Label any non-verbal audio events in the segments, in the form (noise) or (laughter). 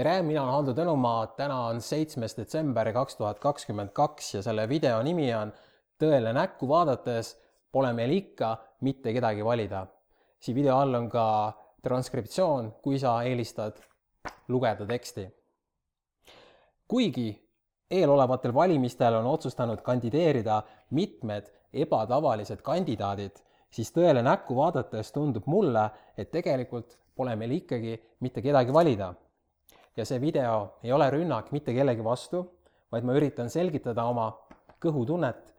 tere, mina olen Hando Tõnumaa, täna on seitsmes detsember kaks tuhat kakskümmend kaks ja selle video nimi on Tõele näkku vaadates pole meil ikka mitte kedagi valida. siin video all on ka transkriptsioon, kui sa eelistad lugeda teksti. kuigi eelolevatel valimistel on otsustanud kandideerida mitmed ebatavalised kandidaadid, siis tõele näkku vaadates tundub mulle, et tegelikult pole meil ikkagi mitte kedagi valida ja see video ei ole rünnak mitte kellegi vastu, vaid ma üritan selgitada oma kõhutunnet,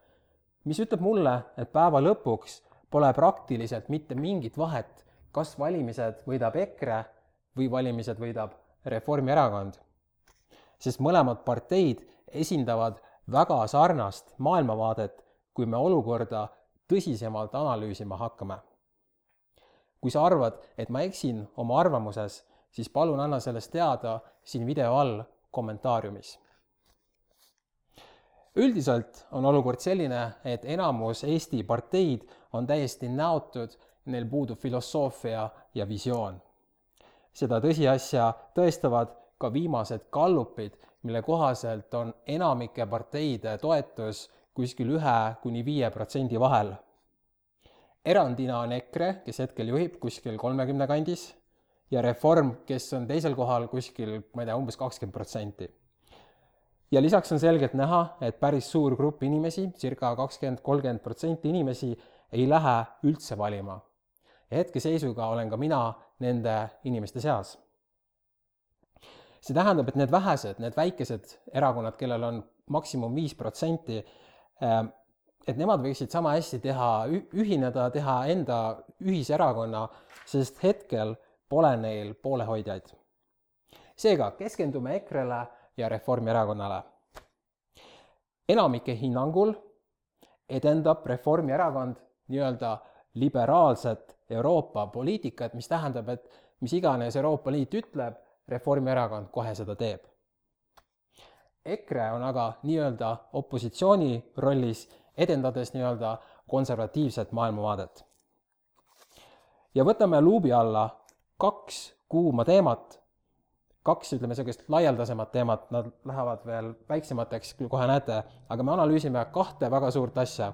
mis ütleb mulle, et päeva lõpuks pole praktiliselt mitte mingit vahet, kas valimised võidab EKRE või valimised võidab Reformierakond. sest mõlemad parteid esindavad väga sarnast maailmavaadet, kui me olukorda tõsisemalt analüüsima hakkame. kui sa arvad, et ma eksin oma arvamuses, siis palun anna sellest teada siin video all kommentaariumis. üldiselt on olukord selline, et enamus Eesti parteid on täiesti näotud, neil puudub filosoofia ja visioon. seda tõsiasja tõestavad ka viimased gallupid, mille kohaselt on enamike parteide toetus kuskil ühe kuni viie protsendi vahel. erandina on EKRE, kes hetkel juhib kuskil kolmekümne kandis ja Reform, kes on teisel kohal kuskil, ma ei tea, umbes kakskümmend protsenti. ja lisaks on selgelt näha, et päris suur grupp inimesi, circa kakskümmend, kolmkümmend protsenti inimesi ei lähe üldse valima. hetkeseisuga olen ka mina nende inimeste seas. see tähendab, et need vähesed, need väikesed erakonnad, kellel on maksimum viis protsenti, ähm, et nemad võiksid sama hästi teha, ühineda, teha enda ühiserakonna, sest hetkel pole neil poolehoidjaid. seega keskendume EKRE-le ja Reformierakonnale. enamike hinnangul edendab Reformierakond nii-öelda liberaalset Euroopa poliitikat, mis tähendab, et mis iganes Euroopa Liit ütleb, Reformierakond kohe seda teeb. EKRE on aga nii-öelda opositsiooni rollis, edendades nii-öelda konservatiivset maailmavaadet. ja võtame luubi alla kaks kuuma teemat, kaks, ütleme, niisugust laialdasemat teemat, nad lähevad veel väiksemateks, kohe näete, aga me analüüsime kahte väga suurt asja,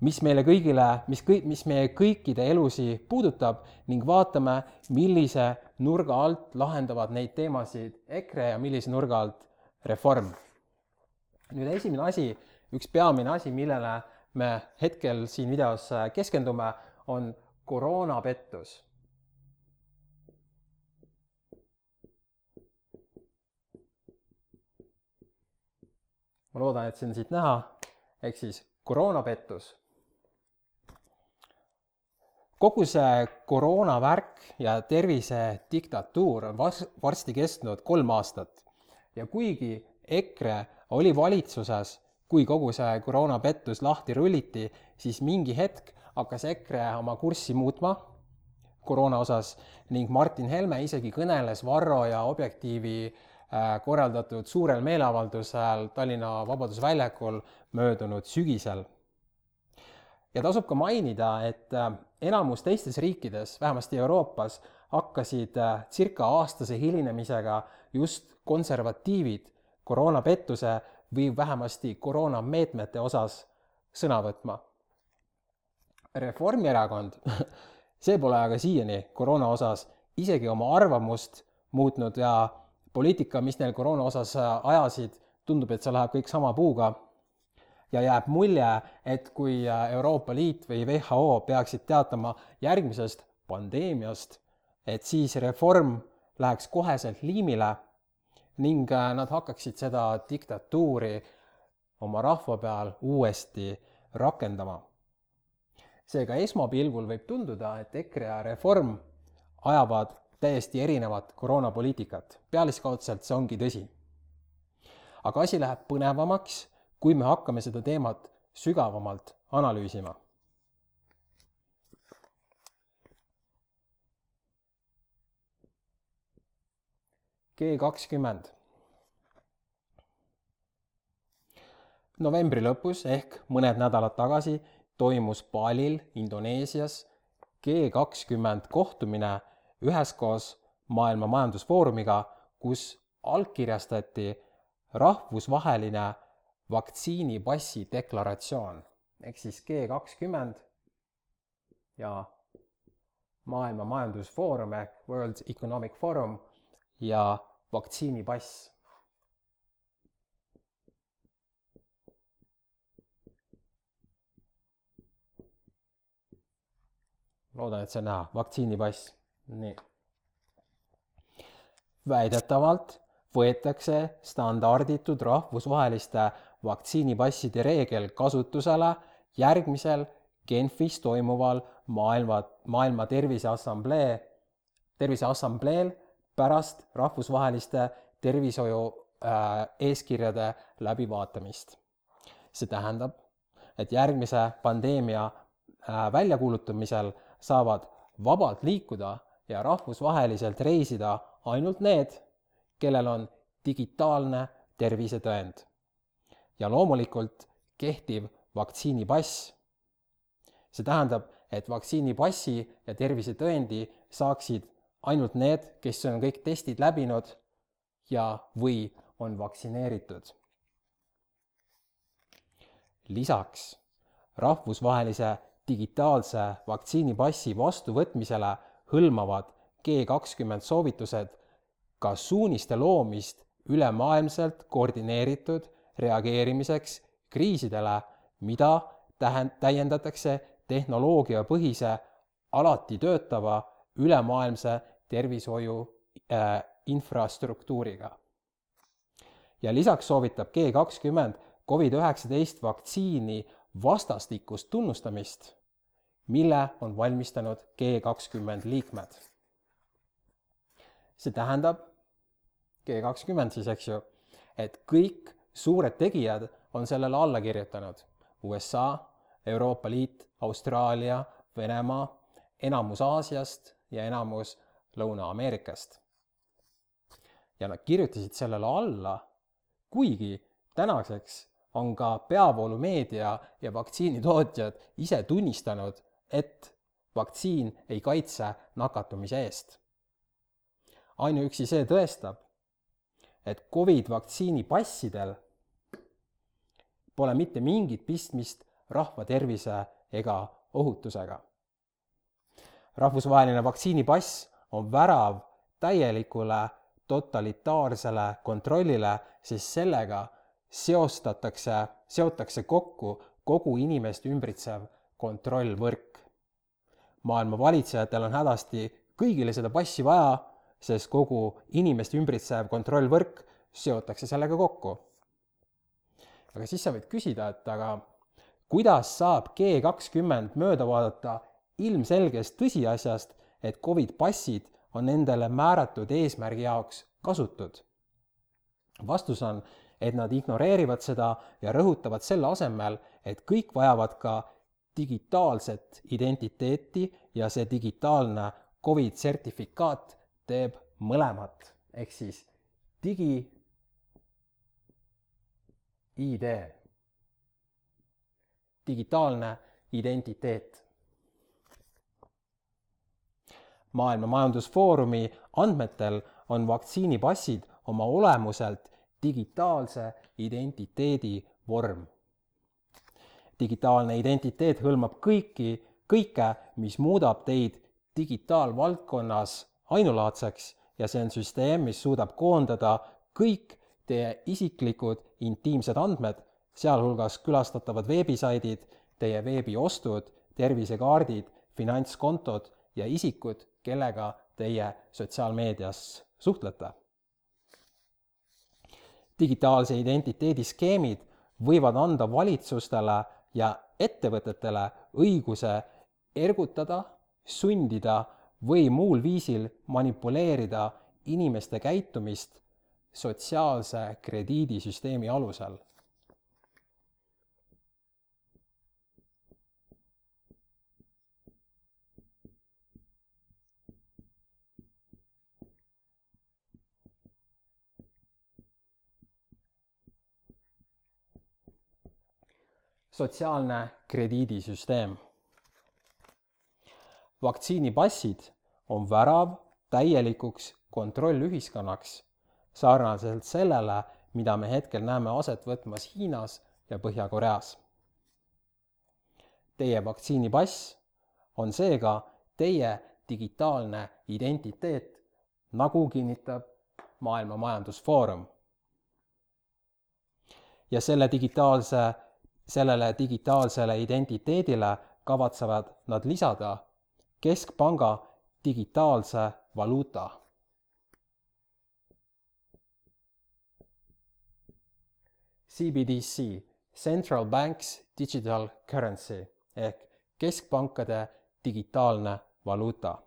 mis meile kõigile, mis kõik, mis meie kõikide elusi puudutab ning vaatame, millise nurga alt lahendavad neid teemasid EKRE ja millise nurga alt Reform. nüüd esimene asi, üks peamine asi, millele me hetkel siin videos keskendume, on koroonapettus ma loodan, et see on siit näha, ehk siis koroonapettus. kogu see koroonavärk ja tervisediktatuur on varsti kestnud kolm aastat ja kuigi EKRE oli valitsuses, kui kogu see koroonapettus lahti rulliti, siis mingi hetk hakkas EKRE oma kurssi muutma koroona osas ning Martin Helme isegi kõneles Varro ja Objektiivi Äh, korraldatud suurel meeleavaldusel Tallinna Vabaduse väljakul möödunud sügisel. ja tasub ka mainida, et äh, enamus teistes riikides, vähemasti Euroopas, hakkasid äh, circa aastase hilinemisega just konservatiivid koroonapettuse või vähemasti koroonameetmete osas sõna võtma. Reformierakond, (laughs) see pole aga siiani koroona osas isegi oma arvamust muutnud ja poliitika, mis neil koroona osas äh, ajasid, tundub, et see läheb kõik sama puuga. ja jääb mulje, et kui äh, Euroopa Liit või WHO peaksid teatama järgmisest pandeemiast, et siis reform läheks koheselt liimile ning äh, nad hakkaksid seda diktatuuri oma rahva peal uuesti rakendama. seega esmapilgul võib tunduda, et EKRE ja Reform ajavad täiesti erinevat koroonapoliitikat. pealiskaudselt see ongi tõsi. aga asi läheb põnevamaks, kui me hakkame seda teemat sügavamalt analüüsima. G kakskümmend. novembri lõpus ehk mõned nädalad tagasi toimus Balil Indoneesias G kakskümmend kohtumine üheskoos Maailma Majandusfoorumiga, kus allkirjastati rahvusvaheline vaktsiinipassi deklaratsioon. Ehk siis G kakskümmend ja Maailma Majandusfoorum ehk World Economic Forum ja vaktsiinipass. Loodan, et see on näha, vaktsiinipass, nii. väidetavalt võetakse standarditud rahvusvaheliste vaktsiinipasside reegel kasutusele järgmisel Genfis toimuval maailma, maailma Terviseassamblee, Terviseassambleel pärast rahvusvaheliste tervishoiu äh, eeskirjade läbivaatamist. see tähendab, et järgmise pandeemia äh, väljakuulutamisel saavad vabalt liikuda ja rahvusvaheliselt reisida ainult need, kellel on digitaalne tervisetõend. ja loomulikult kehtiv vaktsiinipass. see tähendab, et vaktsiinipassi ja tervisetõendi saaksid ainult need, kes on kõik testid läbinud ja, või on vaktsineeritud. lisaks rahvusvahelise digitaalse vaktsiinipassi vastuvõtmisele hõlmavad G kakskümmend soovitused ka suuniste loomist ülemaailmselt koordineeritud reageerimiseks kriisidele, mida tähend-, täiendatakse tehnoloogiapõhise alati töötava ülemaailmse tervishoiu äh, infrastruktuuriga. ja lisaks soovitab G kakskümmend Covid-19 vaktsiini vastastikust tunnustamist mille on valmistanud G kakskümmend liikmed. see tähendab, G kakskümmend siis, eks ju, et kõik suured tegijad on sellele alla kirjutanud. USA, Euroopa Liit, Austraalia, Venemaa, enamus Aasiast ja enamus Lõuna-Ameerikast. ja nad kirjutasid sellele alla, kuigi tänaseks on ka peavoolumeedia ja vaktsiinitootjad ise tunnistanud, et vaktsiin ei kaitse nakatumise eest. ainuüksi see tõestab, et Covid vaktsiini passidel pole mitte mingit pistmist rahva tervise ega ohutusega. rahvusvaheline vaktsiinipass on värav täielikule totalitaarsele kontrollile, sest sellega seostatakse, seotakse kokku kogu inimest ümbritsev kontrollvõrk maailma valitsejatel on hädasti kõigile seda passi vaja, sest kogu inimest ümbritsev kontrollvõrk seotakse sellega kokku. aga siis sa võid küsida, et aga kuidas saab G kakskümmend mööda vaadata ilmselgest tõsiasjast, et Covid passid on nendele määratud eesmärgi jaoks kasutud? vastus on, et nad ignoreerivad seda ja rõhutavad selle asemel, et kõik vajavad ka digitaalset identiteeti ja see digitaalne Covid sertifikaat teeb mõlemat, ehk siis digi ID, digitaalne identiteet. maailma Majandusfoorumi andmetel on vaktsiinipassid oma olemuselt digitaalse identiteedi vorm digitaalne identiteet hõlmab kõiki, kõike, mis muudab teid digitaalvaldkonnas ainulaadseks ja see on süsteem, mis suudab koondada kõik teie isiklikud intiimsed andmed, sealhulgas külastatavad veebisaidid, teie veebiostud, tervisekaardid, finantskontod ja isikud, kellega teie sotsiaalmeedias suhtlete. digitaalse identiteedi skeemid võivad anda valitsustele ja ettevõtetele õiguse ergutada, sundida või muul viisil manipuleerida inimeste käitumist sotsiaalse krediidisüsteemi alusel sotsiaalne krediidisüsteem. vaktsiinipassid on värav täielikuks kontrollühiskonnaks, sarnaselt sellele, mida me hetkel näeme aset võtmas Hiinas ja Põhja-Koreas. Teie vaktsiinipass on seega teie digitaalne identiteet, nagu kinnitab Maailma Majandusfoorum. ja selle digitaalse, sellele digitaalsele identiteedile kavatsevad nad lisada keskpanga digitaalse valuuta. CBDC, Central Banks Digital Currency ehk keskpankade digitaalne valuuta.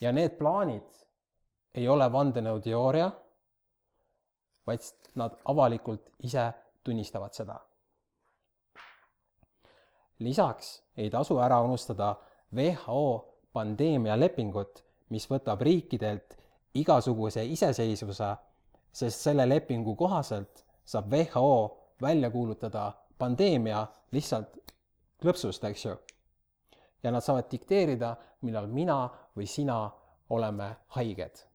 ja need plaanid ei ole vandenõuteooria, vaid nad avalikult ise tunnistavad seda. Lisaks ei tasu ära unustada WHO pandeemialepingut, mis võtab riikidelt igasuguse iseseisvuse, sest selle lepingu kohaselt saab WHO välja kuulutada pandeemia lihtsalt klõpsust, eks ju. ja nad saavad dikteerida, millal mina või sina oleme haiged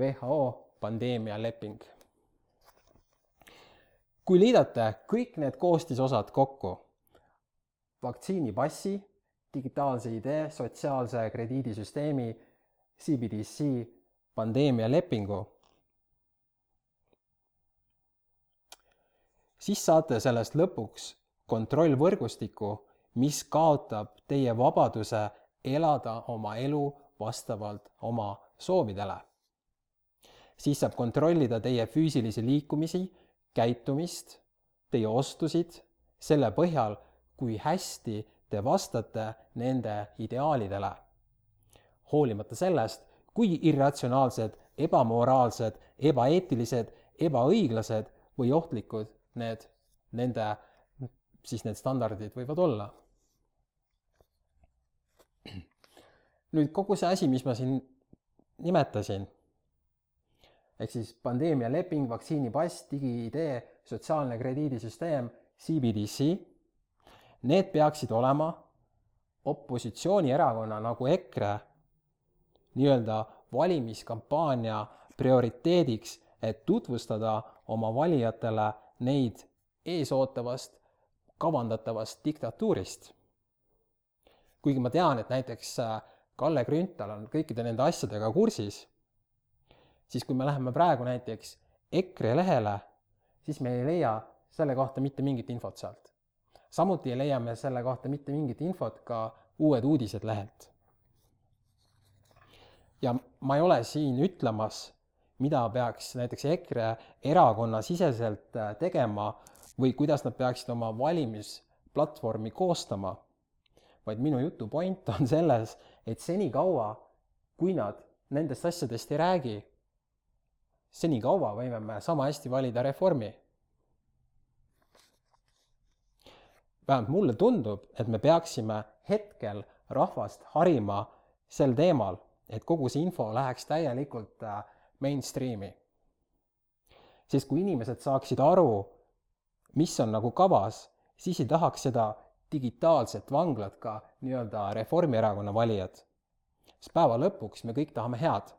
WHO pandeemialeping. kui liidate kõik need koostisosad kokku, vaktsiinipassi, digitaalse idee, sotsiaalse krediidisüsteemi, CBDC, pandeemialepingu, siis saate sellest lõpuks kontrollvõrgustiku, mis kaotab teie vabaduse elada oma elu vastavalt oma soovidele siis saab kontrollida teie füüsilisi liikumisi, käitumist, teie ostusid, selle põhjal, kui hästi te vastate nende ideaalidele. hoolimata sellest, kui irratsionaalsed, ebamoraalsed, ebaeetilised, ebaõiglased või ohtlikud need, nende, siis need standardid võivad olla. nüüd kogu see asi, mis ma siin nimetasin ehk siis pandeemialeping, vaktsiinipass, digi-ID, sotsiaalne krediidisüsteem, CBDC, need peaksid olema opositsioonierakonna nagu EKRE nii-öelda valimiskampaania prioriteediks, et tutvustada oma valijatele neid eesootavast kavandatavast diktatuurist. kuigi ma tean, et näiteks Kalle Grünthal on kõikide nende asjadega kursis siis kui me läheme praegu näiteks EKRE lehele, siis me ei leia selle kohta mitte mingit infot sealt. samuti ei leia me selle kohta mitte mingit infot ka Uued Uudised lehelt. ja ma ei ole siin ütlemas, mida peaks näiteks EKRE erakonnasiseselt äh, tegema või kuidas nad peaksid oma valimisplatvormi koostama, vaid minu jutu point on selles, et senikaua, kui nad nendest asjadest ei räägi, senikaua võime me sama hästi valida reformi. vähemalt mulle tundub, et me peaksime hetkel rahvast harima sel teemal, et kogu see info läheks täielikult äh, mainstream'i. sest kui inimesed saaksid aru, mis on nagu kavas, siis ei tahaks seda digitaalset vanglat ka nii-öelda Reformierakonna valijad. sest päeva lõpuks me kõik tahame head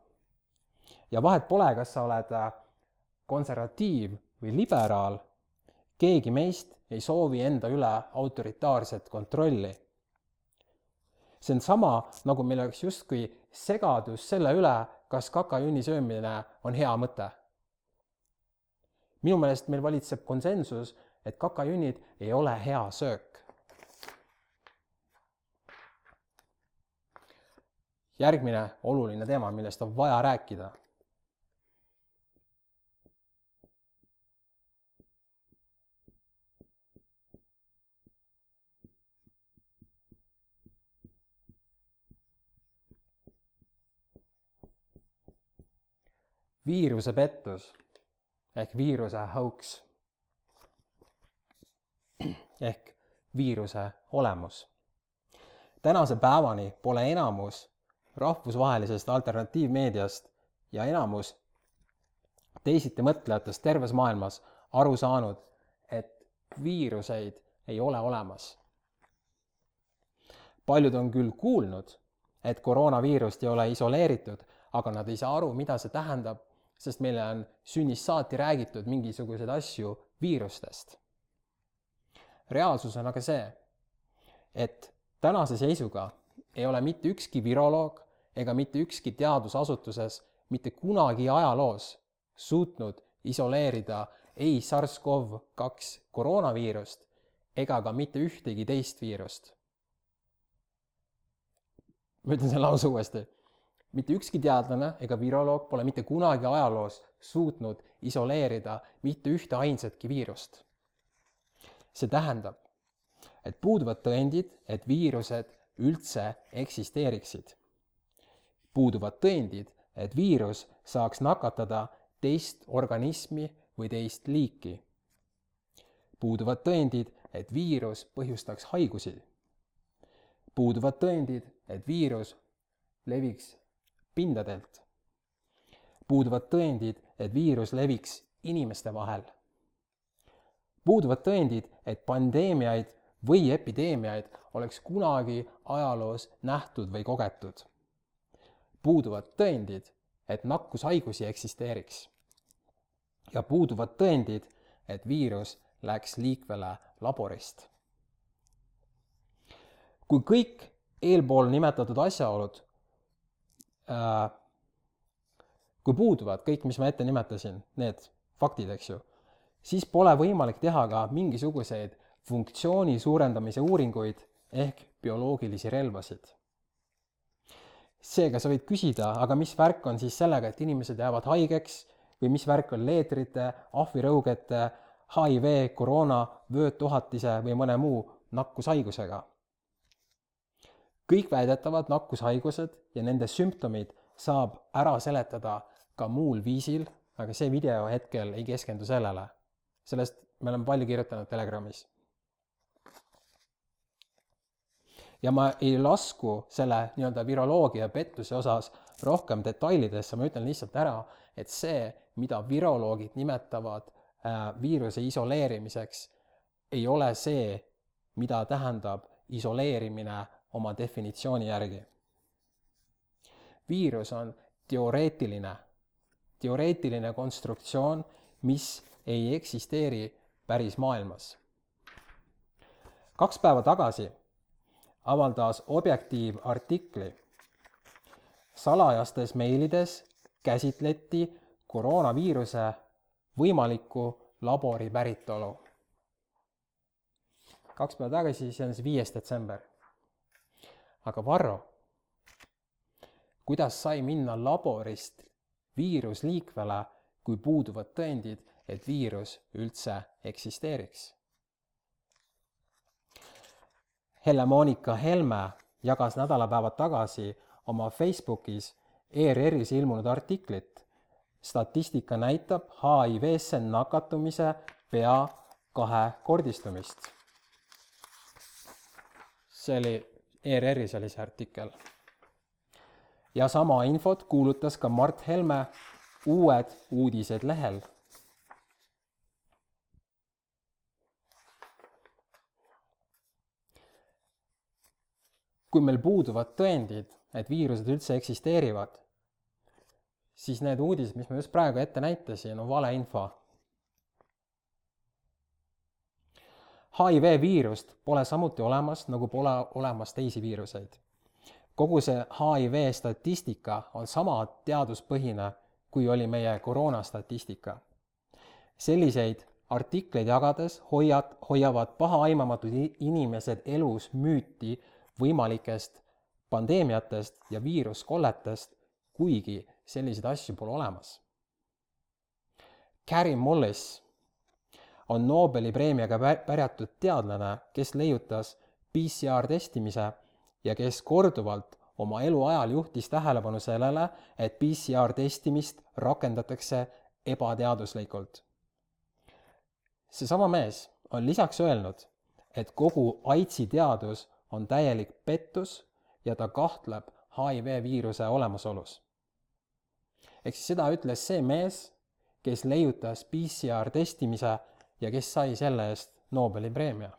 ja vahet pole, kas sa oled äh, konservatiiv või liberaal, keegi meist ei soovi enda üle autoritaarset kontrolli. see on sama, nagu meil oleks justkui segadus selle üle, kas kakajünni söömine on hea mõte. minu meelest meil valitseb konsensus, et kakajünnid ei ole hea söök. Järgmine oluline teema, millest on vaja rääkida viirusepettus ehk viiruse hoax ehk viiruse olemus. tänase päevani pole enamus rahvusvahelisest alternatiivmeediast ja enamus teisitimõtlejatest terves maailmas aru saanud, et viiruseid ei ole olemas. paljud on küll kuulnud, et koroonaviirust ei ole isoleeritud, aga nad ei saa aru, mida see tähendab, sest meile on sünnist saati räägitud mingisuguseid asju viirustest. reaalsus on aga see, et tänase seisuga ei ole mitte ükski viroloog ega mitte ükski teadusasutuses mitte kunagi ajaloos suutnud isoleerida ei SARS-CoV-2 koroonaviirust ega ka mitte ühtegi teist viirust. ma ütlen selle lause uuesti. mitte ükski teadlane ega viroloog pole mitte kunagi ajaloos suutnud isoleerida mitte ühte ainsatki viirust. see tähendab, et puuduvad tõendid, et viirused üldse eksisteeriksid. puuduvad tõendid, et viirus saaks nakatada teist organismi või teist liiki. puuduvad tõendid, et viirus põhjustaks haigusi. puuduvad tõendid, et viirus leviks pindadelt. puuduvad tõendid, et viirus leviks inimeste vahel. puuduvad tõendid, et pandeemiaid või epideemiaid oleks kunagi ajaloos nähtud või kogetud. puuduvad tõendid, et nakkushaigusi eksisteeriks. ja puuduvad tõendid, et viirus läks liikvele laborist. kui kõik eelpool nimetatud asjaolud äh,, kui puuduvad kõik, mis ma ette nimetasin, need faktid, eks ju, siis pole võimalik teha ka mingisuguseid funktsiooni suurendamise uuringuid ehk bioloogilisi relvasid. seega sa võid küsida, aga mis värk on siis sellega, et inimesed jäävad haigeks või mis värk on leetrite, ahvirõugete, HIV, koroona, vöötuhatise või mõne muu nakkushaigusega. kõik väidetavad nakkushaigused ja nende sümptomid saab ära seletada ka muul viisil, aga see video hetkel ei keskendu sellele. sellest me oleme palju kirjutanud Telegramis. Ja ma ei lasku selle nii-öelda viroloogia pettuse osas rohkem detailidesse, ma ütlen lihtsalt ära, et see, mida viroloogid nimetavad Äh, viiruse isoleerimiseks ei ole see, mida tähendab isoleerimine oma definitsiooni järgi. viirus on teoreetiline, teoreetiline konstruktsioon, mis ei eksisteeri päris maailmas. kaks päeva tagasi avaldas Objektiiv artikli salajastes meilides käsitleti koroonaviiruse võimalikku labori päritolu. kaks päeva tagasi, see on siis viies detsember. aga Varro, kuidas sai minna laborist viirusliikvele, kui puuduvad tõendid, et viirus üldse eksisteeriks? Helle-Moonika Helme jagas nädalapäevad tagasi oma Facebookis ERR-is ilmunud artiklit, statistika näitab HIV-sse nakatumise pea kahekordistumist. see oli, ERR-is oli see artikkel. ja sama infot kuulutas ka Mart Helme Uued uudised lehel. Kui meil puuduvad tõendid, et viirused üldse eksisteerivad, siis need uudised, mis ma just praegu ette näitasin, on valeinfo. HIV viirust pole samuti olemas, nagu pole olemas teisi viiruseid. kogu see HIV statistika on sama teaduspõhine, kui oli meie koroona statistika. selliseid artikleid jagades hoiad, hoiavad pahaaimamatud inimesed elus müüti võimalikest pandeemiatest ja viiruskolletest, kuigi selliseid asju pole olemas. Gary Mullis on Nobeli preemiaga pärjatud teadlane, kes leiutas PCR testimise ja kes korduvalt oma eluajal juhtis tähelepanu sellele, et PCR testimist rakendatakse ebateaduslikult. seesama mees on lisaks öelnud, et kogu AIDSi teadus on täielik pettus ja ta kahtleb HIV viiruse olemasolus ehk siis seda ütles see mees, kes leiutas PCR testimise ja kes sai selle eest Nobeli preemia.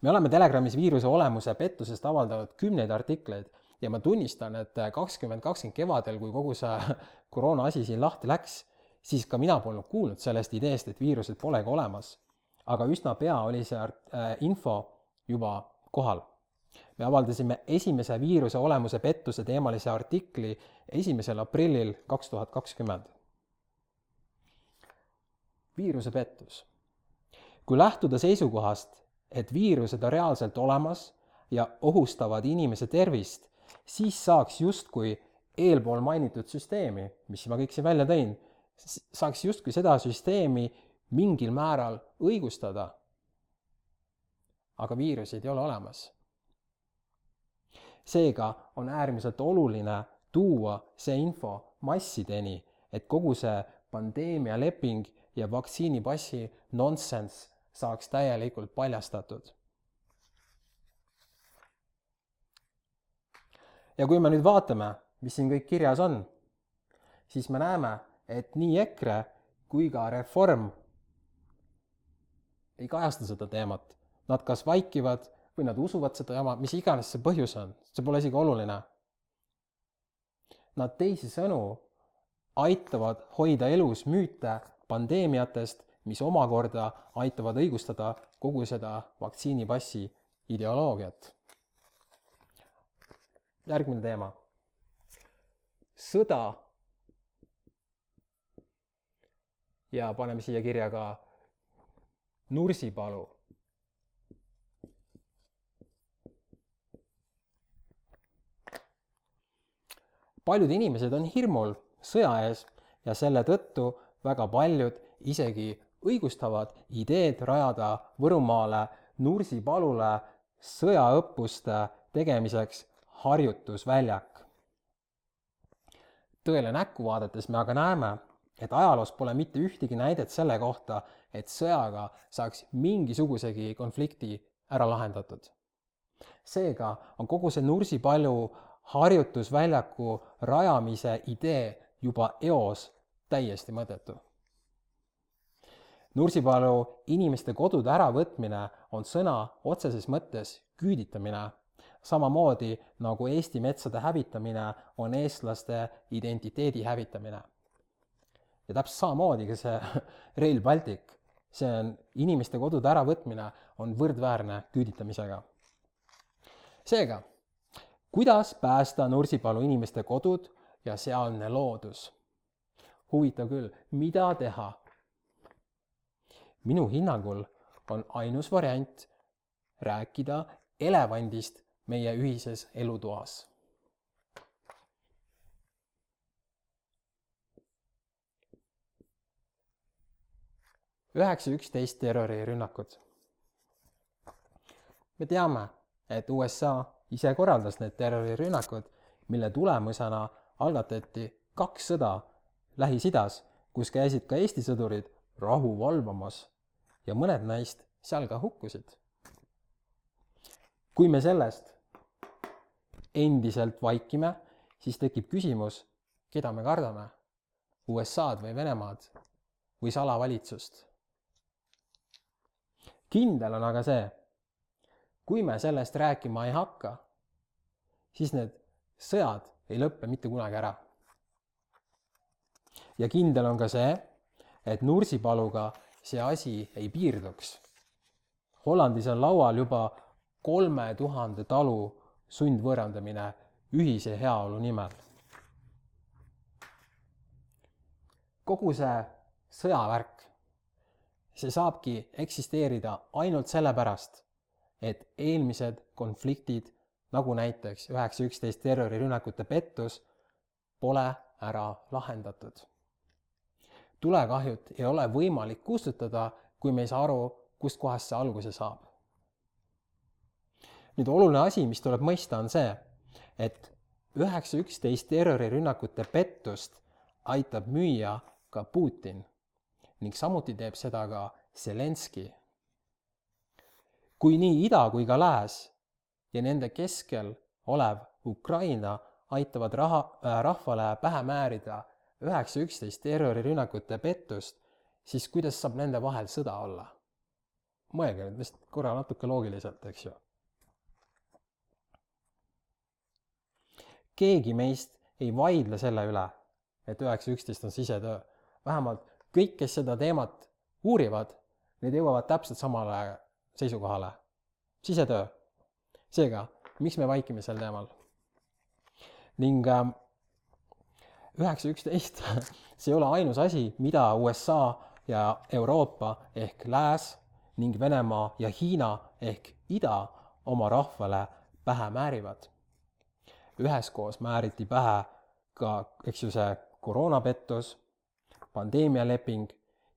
me oleme Telegramis viiruse olemuse pettusest avaldanud kümneid artikleid ja ma tunnistan, et kakskümmend kakskümmend kevadel, kui kogu see (laughs) koroona asi siin lahti läks, siis ka mina polnud kuulnud sellest ideest, et viirused polegi olemas. aga üsna pea oli see äh, info juba kohal. me avaldasime esimese viiruse olemuse pettuse teemalise artikli esimesel aprillil kaks tuhat kakskümmend. viiruse pettus. kui lähtuda seisukohast, et viirused on reaalselt olemas ja ohustavad inimese tervist, siis saaks justkui eelpool mainitud süsteemi, mis ma kõik siin välja tõin, saaks justkui seda süsteemi mingil määral õigustada. Aga viiruseid ei ole olemas. seega on äärmiselt oluline tuua see info massideni, et kogu see pandeemia leping ja vaktsiinipassi nonsense saaks täielikult paljastatud ja kui me nüüd vaatame, mis siin kõik kirjas on, siis me näeme, et nii EKRE kui ka Reform ei kajasta seda teemat. Nad kas vaikivad või nad usuvad seda jama, mis iganes see põhjus on, see pole isegi oluline. Nad teisisõnu aitavad hoida elus müüte pandeemiatest, mis omakorda aitavad õigustada kogu seda vaktsiinipassi ideoloogiat järgmine teema. sõda. ja paneme siia kirja ka Nursipalu. Paljud inimesed on hirmul sõja ees ja selle tõttu väga paljud isegi õigustavad ideed rajada Võrumaale Nursipalule sõjaõppuste tegemiseks harjutusväljak. tõele näkku vaadates me aga näeme, et ajaloos pole mitte ühtegi näidet selle kohta, et sõjaga saaks mingisugusegi konflikti ära lahendatud. seega on kogu see Nursipalu harjutusväljaku rajamise idee juba eos täiesti mõttetu. Nursipalu inimeste kodude äravõtmine on sõna otseses mõttes küüditamine samamoodi nagu Eesti metsade hävitamine on eestlaste identiteedi hävitamine. ja täpselt samamoodi ka see (laughs) Rail Baltic, see on inimeste kodude äravõtmine, on võrdväärne küüditamisega. seega, kuidas päästa Nursipalu inimeste kodud ja sealne loodus? huvitav küll, mida teha? minu hinnangul on ainus variant rääkida elevandist meie ühises elutoas. üheksa üksteist terrorirünnakud. me teame, et USA ise korraldas need terrorirünnakud, mille tulemusena algatati kaks sõda Lähis-Idas, kus käisid ka Eesti sõdurid rahu valvamas ja mõned neist seal ka hukkusid kui me sellest endiselt vaikime, siis tekib küsimus, keda me kardame, USA-d või Venemaad või salavalitsust. kindel on aga see, kui me sellest rääkima ei hakka, siis need sõjad ei lõppe mitte kunagi ära. ja kindel on ka see, et Nursipaluga see asi ei piirduks. Hollandis on laual juba kolme tuhande talu sundvõõrandamine ühise heaolu nimel. kogu see sõjavärk, see saabki eksisteerida ainult sellepärast, et eelmised konfliktid, nagu näiteks üheksa üksteist terrorirünnakute pettus, pole ära lahendatud. tulekahjut ei ole võimalik kustutada, kui me ei saa aru, kustkohast see alguse saab nüüd oluline asi, mis tuleb mõista, on see, et üheksa üksteist terrorirünnakute pettust aitab müüa ka Putin ning samuti teeb seda ka Zelenskõi. Kui nii ida kui ka lääs ja nende keskel olev Ukraina aitavad raha äh,, rahvale pähe määrida üheksa üksteist terrorirünnakute pettust, siis kuidas saab nende vahel sõda olla? mõelge nüüd vist korra natuke loogiliselt, eks ju. keegi meist ei vaidle selle üle, et üheksa üksteist on sisetöö. vähemalt kõik, kes seda teemat uurivad, need jõuavad täpselt samale seisukohale. sisetöö. seega, miks me vaikime sel teemal? ning ähm, üheksa üksteist, (laughs) see ei ole ainus asi, mida USA ja Euroopa ehk Lääs ning Venemaa ja Hiina ehk ida oma rahvale pähe määrivad. üheskoos määriti pähe ka, eks ju, see koroonapettus, pandeemialeping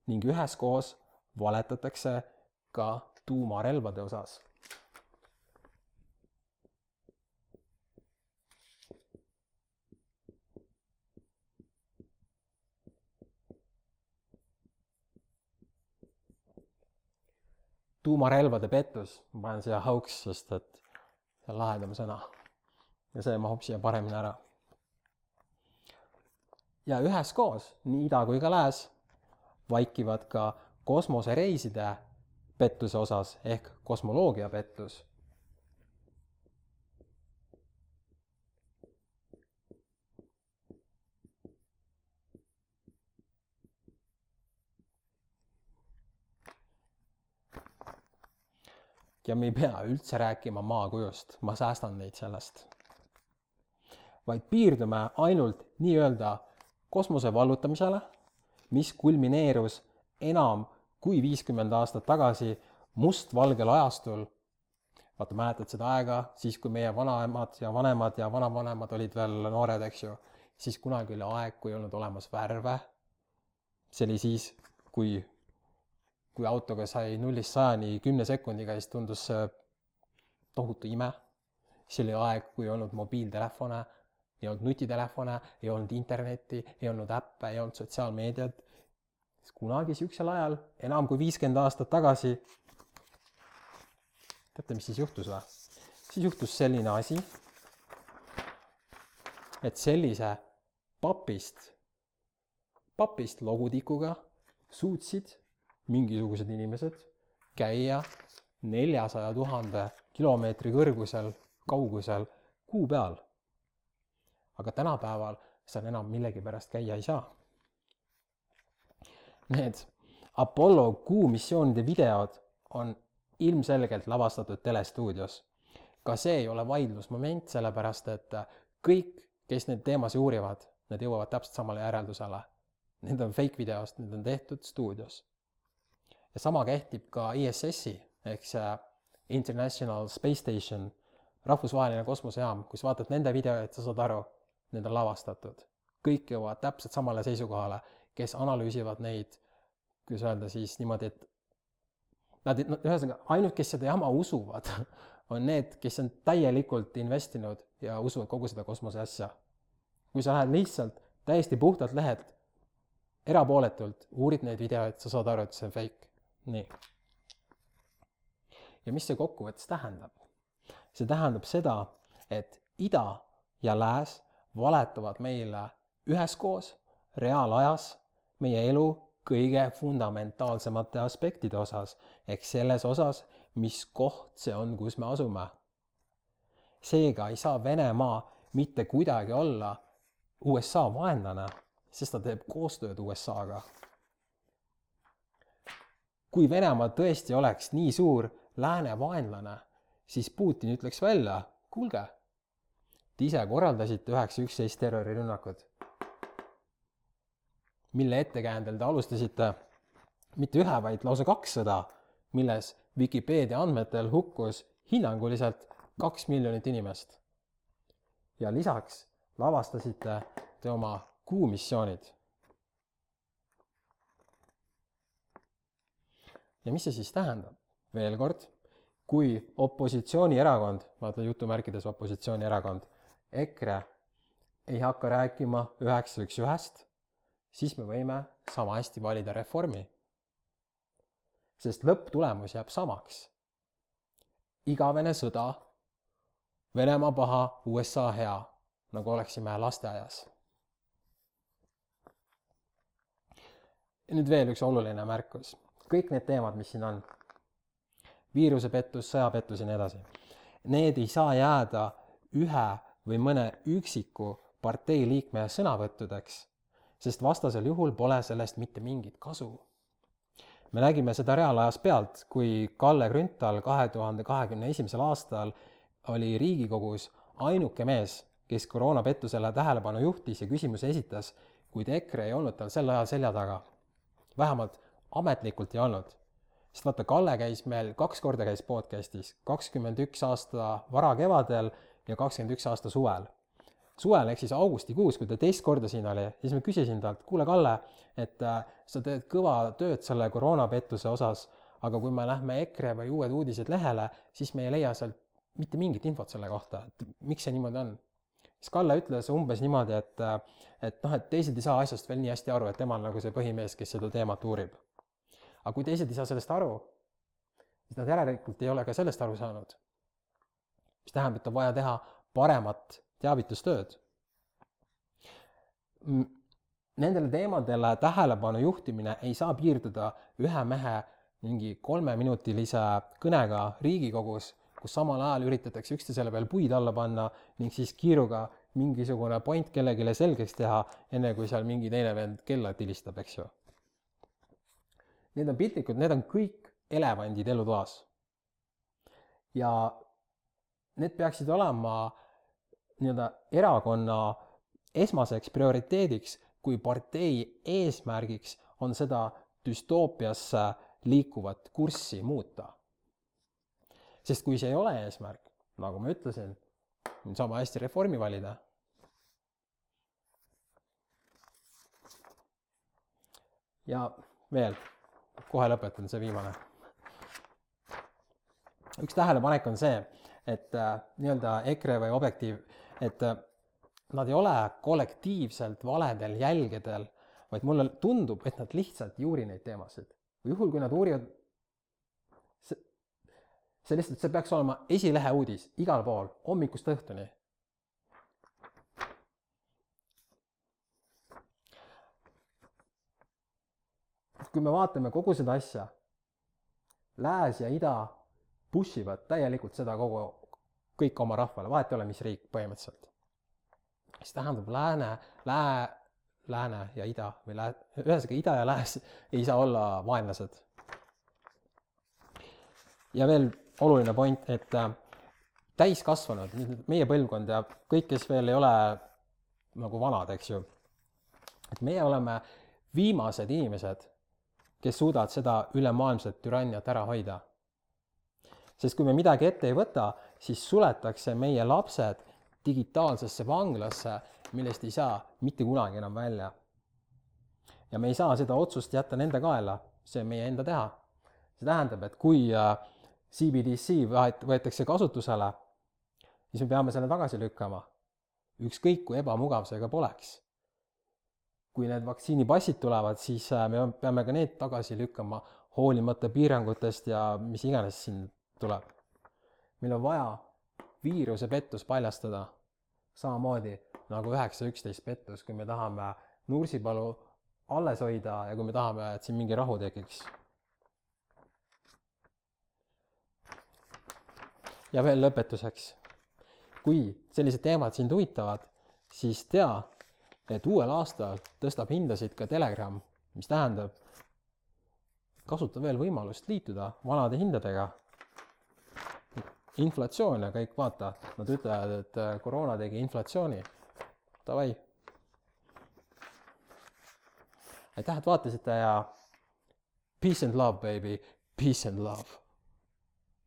ning üheskoos valetatakse ka tuumarelvade osas tuumarelvade pettus, ma panen siia hoax, sest et see on lahedam sõna. ja see mahub siia paremini ära. ja üheskoos, nii ida kui ka lääs, vaikivad ka kosmosereiside pettuse osas ehk kosmoloogia pettus ja me ei pea üldse rääkima maakujust, ma säästan neid sellest. vaid piirdume ainult nii-öelda kosmose vallutamisele, mis kulmineerus enam kui viiskümmend aastat tagasi mustvalgel ajastul. vaata, mäletad seda aega, siis kui meie vanaemad ja vanemad ja vanavanemad olid veel noored, eks ju, siis kunagi oli aeg, kui ei olnud olemas värve. see oli siis, kui kui autoga sai nullist sajani kümne sekundiga, siis tundus see tohutu ime. siis oli aeg, kui ei olnud mobiiltelefone, ei olnud nutitelefone, ei olnud internetti, ei olnud äppe, ei olnud sotsiaalmeediat. Siis kunagi sihukesel ajal, enam kui viiskümmend aastat tagasi, teate, mis siis juhtus või? siis juhtus selline asi, et sellise papist, papist logutikuga suutsid mingisugused inimesed käia neljasaja tuhande kilomeetri kõrgusel, kaugusel kuu peal. aga tänapäeval seal enam millegipärast käia ei saa. Need Apollo kuu missioonide videod on ilmselgelt lavastatud telestuudios. ka see ei ole vaidlusmoment, sellepärast et kõik, kes neid teemasid uurivad, need jõuavad täpselt samale järeldusele. Need on fake videost, need on tehtud stuudios ja sama kehtib ka ISS-i ehk see International Space Station, rahvusvaheline kosmosejaam, kui sa vaatad nende videoid, sa saad aru, need on lavastatud. kõik jõuavad täpselt samale seisukohale, kes analüüsivad neid, kuidas öelda siis niimoodi, et nad, no ühesõnaga, ainult, kes seda jama usuvad, (laughs) on need, kes on täielikult investinud ja usuvad kogu seda kosmose asja. kui sa lähed lihtsalt täiesti puhtalt lehelt, erapooletult, uurid neid videoid, sa saad aru, et see on fake nii. ja mis see kokkuvõttes tähendab? see tähendab seda, et ida ja lääs valetavad meile üheskoos reaalajas meie elu kõige fundamentaalsemate aspektide osas ehk selles osas, mis koht see on, kus me asume. seega ei saa Venemaa mitte kuidagi olla USA vaenlane, sest ta teeb koostööd USA-ga kui Venemaa tõesti oleks nii suur lääne vaenlane, siis Putin ütleks välja, kuulge, te ise korraldasite üheksa üksteist terrorirünnakud, mille ettekäändel te alustasite mitte ühe, vaid lausa kaks sõda, milles Vikipeedia andmetel hukkus hinnanguliselt kaks miljonit inimest. ja lisaks lavastasite te oma kuumissioonid ja mis see siis tähendab? veel kord, kui opositsioonierakond, vaata jutumärkides opositsioonierakond, EKRE ei hakka rääkima üheksa üks ühest, siis me võime sama hästi valida reformi. sest lõpptulemus jääb samaks. igavene sõda, Venemaa paha, USA hea, nagu oleksime lasteaias nüüd veel üks oluline märkus. kõik need teemad, mis siin on, viirusepettus, sõjapettus ja nii edasi, need ei saa jääda ühe või mõne üksiku partei liikme sõnavõttudeks, sest vastasel juhul pole sellest mitte mingit kasu. me nägime seda reaalajas pealt, kui Kalle Grünthal kahe tuhande kahekümne esimesel aastal oli Riigikogus ainuke mees, kes koroonapettusele tähelepanu juhtis ja küsimusi esitas, kuid EKRE ei olnud tal sel ajal selja taga. vähemalt ametlikult ei olnud. sest vaata, Kalle käis meil kaks korda käis podcast'is, kakskümmend üks aasta varakevadel ja kakskümmend üks aasta suvel. Suvel ehk siis augustikuus, kui ta teist korda siin oli, siis ma küsisin talt, kuule, Kalle, et äh, sa teed kõva tööd selle koroonapettuse osas, aga kui me lähme EKRE või Uued Uudised lehele, siis me ei leia sealt mitte mingit infot selle kohta, et miks see niimoodi on. siis Kalle ütles umbes niimoodi, et, et noh, et teised ei saa asjast veel nii hästi aru, et tema on nagu see põhimees, kes seda teemat uurib. aga kui teised ei saa sellest aru, siis nad järelikult ei ole ka sellest aru saanud. mis tähendab, et on vaja teha paremat teavitustööd. Nendele teemadele tähelepanu juhtimine ei saa piirduda ühe mehe mingi kolmeminutilise kõnega Riigikogus kus samal ajal üritatakse üksteisele veel puid alla panna ning siis kiiruga mingisugune point kellelegi selgeks teha, enne kui seal mingi teine vend kella tilistab, eks ju. Need on piltlikud, need on kõik elevandid elutoas. ja need peaksid olema nii-öelda erakonna esmaseks prioriteediks, kui partei eesmärgiks on seda düstoopiasse liikuvat kurssi muuta sest kui see ei ole eesmärk, nagu ma ütlesin, sama hästi reformi valida. ja veel, kohe lõpetan, see viimane. üks tähelepanek on see, et äh, nii-öelda EKRE või Objektiiv, et äh, nad ei ole kollektiivselt valedel jälgedel, vaid mulle tundub, et nad lihtsalt ei uuri neid teemasid. juhul, kui nad uurivad see lihtsalt, see peaks olema esilehe uudis igal pool, hommikust õhtuni. kui me vaatame kogu seda asja, lääs ja ida push ivad täielikult seda kogu, kõik oma rahvale, vahet ei ole, mis riik põhimõtteliselt. mis tähendab lääne, lää-, lääne ja ida või lää-, ühesõnaga ida ja lääs ei saa olla vaenlased. ja veel oluline point, et äh, täiskasvanud, meie põlvkond ja kõik, kes veel ei ole nagu vanad, eks ju, et meie oleme viimased inimesed, kes suudavad seda ülemaailmset türanniat ära hoida. sest kui me midagi ette ei võta, siis suletakse meie lapsed digitaalsesse vanglasse, millest ei saa mitte kunagi enam välja. ja me ei saa seda otsust jätta nende kaela, see on meie enda teha. see tähendab, et kui äh, CBDC võetakse kasutusele, siis me peame selle tagasi lükkama. ükskõik kui ebamugav see ka poleks. kui need vaktsiinipassid tulevad, siis äh, me peame ka need tagasi lükkama, hoolimata piirangutest ja mis iganes siin tuleb. Meil on vaja viiruse pettus paljastada, samamoodi nagu üheksa üksteist pettus, kui me tahame Nursipalu alles hoida ja kui me tahame, et siin mingi rahu tekiks ja veel lõpetuseks. kui sellised teemad sind huvitavad, siis tea, et uuel aastal tõstab hindasid ka Telegram, mis tähendab, kasuta veel võimalust liituda vanade hindadega. Inflatsioon ja kõik, vaata, nad ütlevad, et äh, koroona tegi inflatsiooni. Davai. aitäh, et vaatasite ja peace and love, baby, peace and love